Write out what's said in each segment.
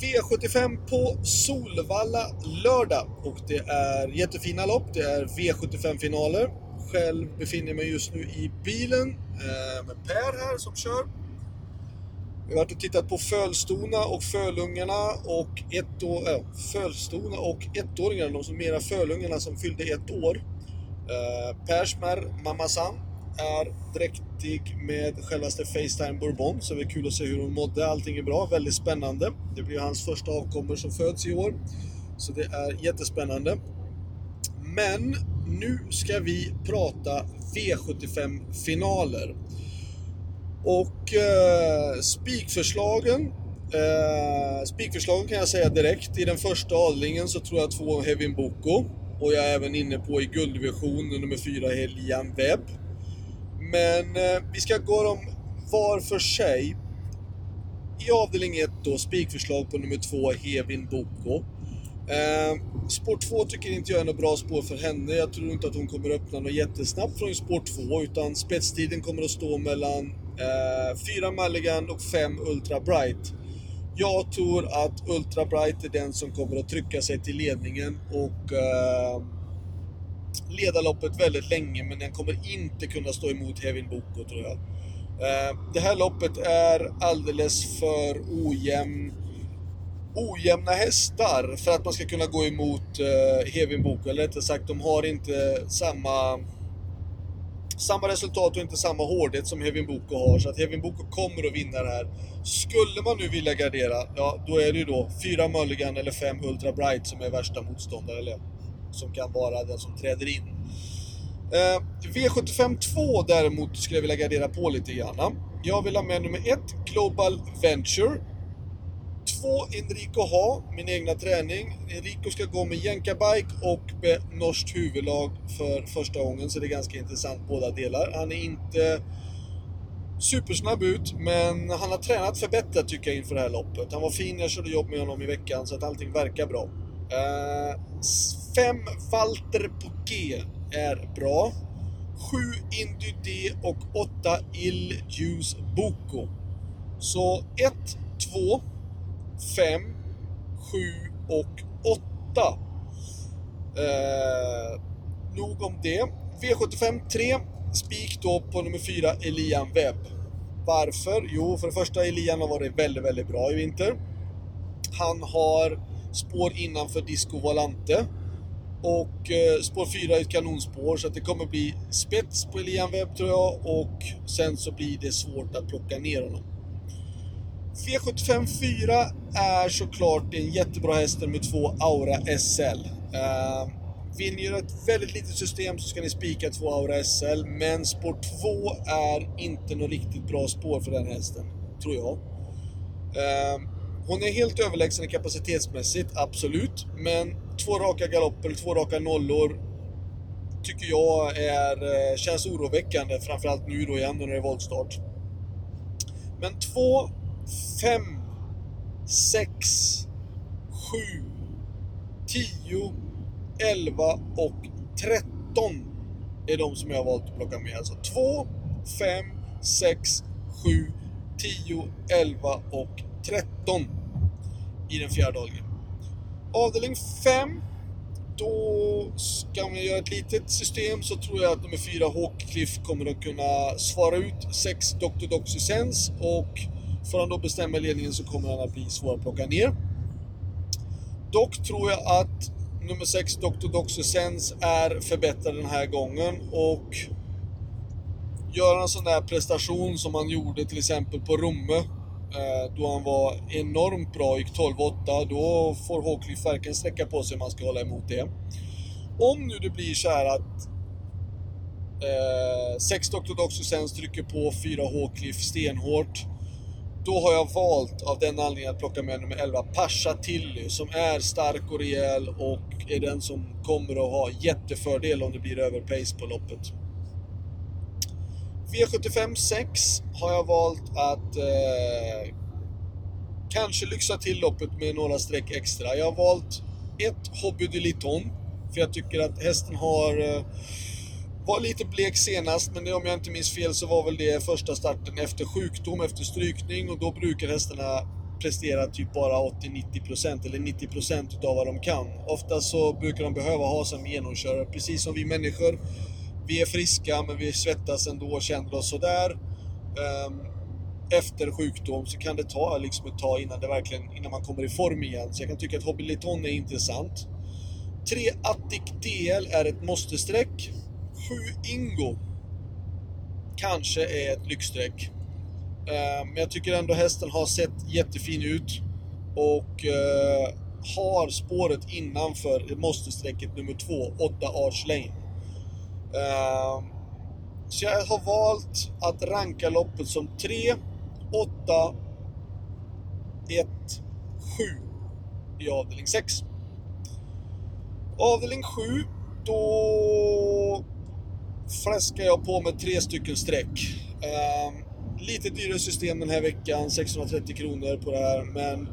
V75 på Solvalla lördag och det är jättefina lopp. Det är V75-finaler. Själv befinner jag mig just nu i bilen eh, med Per här som kör. Vi har varit och tittat på Fölstona och Fölungarna och ett år, äh, eh, Fölstona och ettåringarna, de som mera Fölungarna som fyllde ett år. Eh, Persmer Mamasan är dräktig med självaste Facetime Bourbon, så det är kul att se hur hon mådde. Allting är bra, väldigt spännande. Det blir hans första avkommor som föds i år, så det är jättespännande. Men nu ska vi prata V75-finaler. Och eh, spikförslagen eh, Spikförslagen kan jag säga direkt. I den första adlingen så tror jag två Hevin Boko. Och jag är även inne på i gulddivision nummer 4, Helian Webb. Men eh, vi ska gå dem var för sig. I avdelning 1 då, spikförslag på nummer 2, Hevin Boko. Eh, spår 2 tycker inte jag är något bra spår för henne. Jag tror inte att hon kommer öppna något jättesnabbt från spår 2 utan spetstiden kommer att stå mellan eh, 4 Mulligan och 5 Ultra Bright. Jag tror att Ultra Bright är den som kommer att trycka sig till ledningen och eh, leda loppet väldigt länge men den kommer inte kunna stå emot Hevin Boko tror jag. Eh, det här loppet är alldeles för ojämn ojämna hästar för att man ska kunna gå emot eh, Hevin Boko. Eller rättare sagt, de har inte samma samma resultat och inte samma hårdhet som Hevin Boko har. Så att Hevin Boko kommer att vinna det här. Skulle man nu vilja gardera, ja då är det ju då fyra Mulligan eller fem Ultra Bright som är värsta motståndare. Eller som kan vara den som träder in. Eh, V75 2 däremot skulle jag vilja gardera på lite grann. Jag vill ha med nummer 1, Global Venture. 2, Enrico Ha, min egna träning. Enrico ska gå med jänkabike och med norskt huvudlag för första gången, så det är ganska intressant båda delar. Han är inte supersnabb ut, men han har tränat förbättrat tycker jag inför det här loppet. Han var fin, jag körde jobb med honom i veckan, så att allting verkar bra. Eh, 5 Walter på G är bra. 7 Indy D och 8 Il Ljus Boko. Så 1, 2, 5, 7 och 8. Eh, nog om det. V75 3, spik då på nummer 4, Elian Webb. Varför? Jo, för det första, Elian har varit väldigt, väldigt bra i vinter. Han har spår innanför Disco Volante. Och eh, spår 4 är ett kanonspår så att det kommer bli spets på Elian Webb tror jag och sen så blir det svårt att plocka ner honom. V75 4 är såklart en jättebra häst med två Aura SL. Uh, eh, vill ni göra ett väldigt litet system så ska ni spika två Aura SL, men spår 2 är inte något riktigt bra spår för den hästen, tror jag. Uh, hon är helt överlägsen kapacitetsmässigt, absolut, men två raka galopper, två raka nollor tycker jag är, eh, känns oroväckande, framförallt nu då igen när det är voltstart. Men 2, 5, 6, 7, 10, 11 och 13 är de som jag har valt att plocka med. Alltså 2, 5, 6, 7, 10, 11 och 13 i den fjärde avdelningen. Avdelning 5 då ska man göra ett litet system så tror jag att nummer 4 Hawkcliff kommer att kunna svara ut 6 Dr. Doxysens och Får han då bestämma ledningen så kommer han att bli svår att plocka ner. Dock tror jag att nummer 6 Dr. Doxysens är förbättrad den här gången och gör en sån där prestation som han gjorde till exempel på Romme Eh, då han var enormt bra, gick 12-8, då får Håklyf verkligen sträcka på sig om man ska hålla emot det. Om nu det blir så här att eh, 6 Dr. Doxysens trycker på 4 Håklyf stenhårt då har jag valt av den anledningen att plocka med nummer 11, Pasha Tilly, som är stark och rejäl och är den som kommer att ha jättefördel om det blir överpace på loppet. V75 6 har jag valt att eh, kanske lyxa till loppet med några streck extra. Jag har valt ett Hobby de Liton, för jag tycker att hästen har eh, var lite blek senast, men om jag inte minns fel så var väl det första starten efter sjukdom, efter strykning och då brukar hästarna prestera typ bara 80-90% eller 90% utav vad de kan. Ofta så brukar de behöva ha som genomkörare, precis som vi människor. Vi är friska men vi svettas ändå och känner oss sådär. Ehm, efter sjukdom så kan det ta liksom ett tag innan, det verkligen, innan man kommer i form igen. Så jag kan tycka att Hobbyliton är intressant. 3 Attic DL är ett måste-streck. 7 Ingo kanske är ett lyxstreck. Ehm, men jag tycker ändå hästen har sett jättefin ut och eh, har spåret innanför måste-strecket nummer 2, 8 Arch Lane. Eh, så jag har valt att ranka loppet som 3, 8, 1, 7 i avdelning 6. Avdelning 7, då fläskar jag på med tre stycken streck. Um, lite dyrare system den här veckan, 630 kronor på det här, men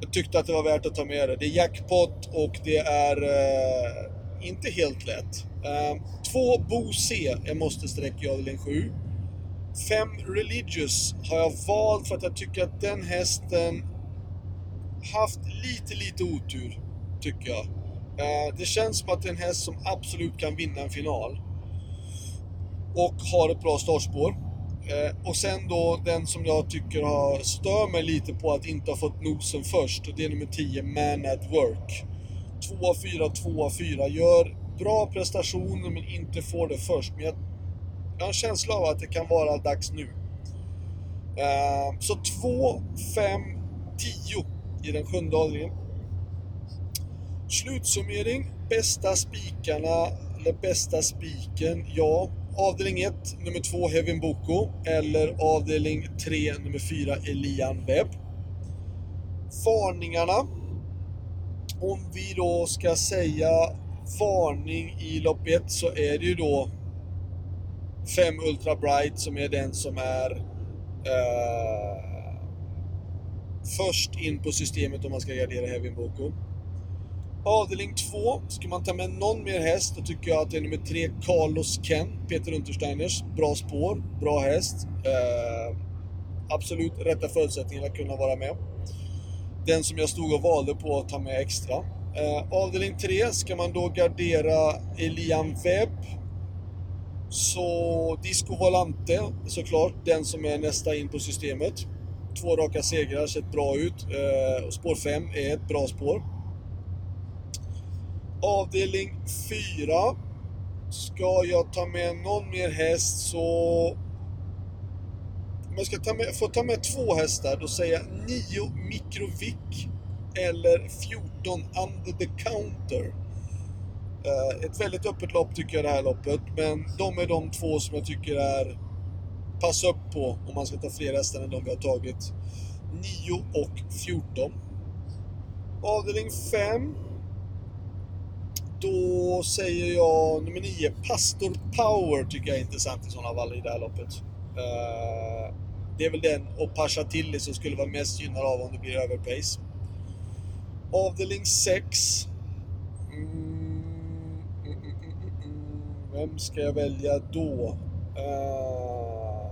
jag tyckte att det var värt att ta med det. Det är jackpot och det är uh, inte helt lätt. Uh, två Bo C är måste-streck i avdelning 7. Fem Religious har jag valt för att jag tycker att den hästen haft lite, lite otur, tycker jag. Ehm, det känns som att det är en häst som absolut kan vinna en final. Och har ett bra startspår. Ehm, och sen då den som jag tycker har stör mig lite på att inte ha fått nosen först. Det är nummer 10, Man at Work. 2 4, 2 4. Gör bra prestationer men inte får det först. Men jag, jag har en känsla av att det kan vara dags nu. Eh, så 2, 5, 10 i den sjunde avdelningen. Slutsummering. Bästa spikarna, eller bästa spiken, ja. Avdelning 1, nummer 2 Hevin Boko eller avdelning 3, nummer 4 Elian Webb. Varningarna. Om vi då ska säga varning i lopp 1 så är det ju då 5 Ultra Bright som är den som är eh, först in på systemet om man ska gardera Heavy Boko. Avdelning 2, ska man ta med någon mer häst, då tycker jag att det är nummer 3, Carlos Ken, Peter Untersteiners. Bra spår, bra häst. Eh, absolut rätta förutsättningar att kunna vara med. Den som jag stod och valde på att ta med extra. Eh, avdelning 3, ska man då gardera Elian Webb. Så Disco Volante, såklart, den som är nästa in på systemet. Två raka segrar, sett bra ut. Eh, spår 5 är ett bra spår. Avdelning 4. Ska jag ta med någon mer häst så... Om jag ska ta med, få ta med två hästar, då säger jag 9 mikrovik eller 14 Under the Counter. Eh, ett väldigt öppet lopp tycker jag det här loppet, men de är de två som jag tycker är pass upp på om man ska ta fler hästar än de vi har tagit. 9 och 14. Avdelning 5 då säger jag nummer 9, Pastor Power tycker jag är intressant i sådana fall i det här loppet. Eh, det är väl den och Pasha Tilly som skulle vara mest gynnad av om det blir överpace. Avdelning 6. Mm mm mm, mm, mm, mm, Vem ska jag välja då? Uh,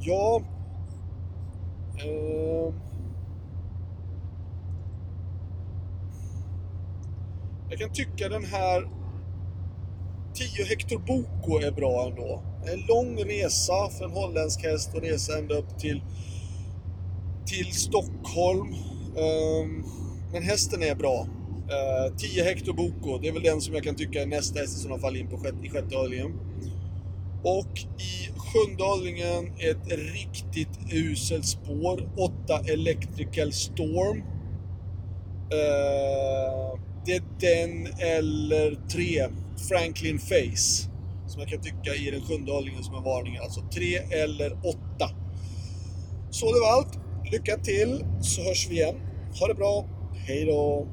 ja... Uh, Jag kan tycka den här 10 Hector Boko är bra ändå. En lång resa för en holländsk häst och resa ända upp till, till Stockholm. Um, men hästen är bra. Uh, 10 Hector Boko, det är väl den som jag kan tycka är nästa häst som faller in på sjätte, i sjätte avdelningen. Och i sjunde avdelningen ett riktigt uselt spår. 8 Electrical Storm. Uh, det är den eller tre Franklin Face. Som jag kan tycka i den sjunde hållningen som en varning. Alltså tre eller åtta. Så det var allt. Lycka till så hörs vi igen. Ha det bra. Hej då!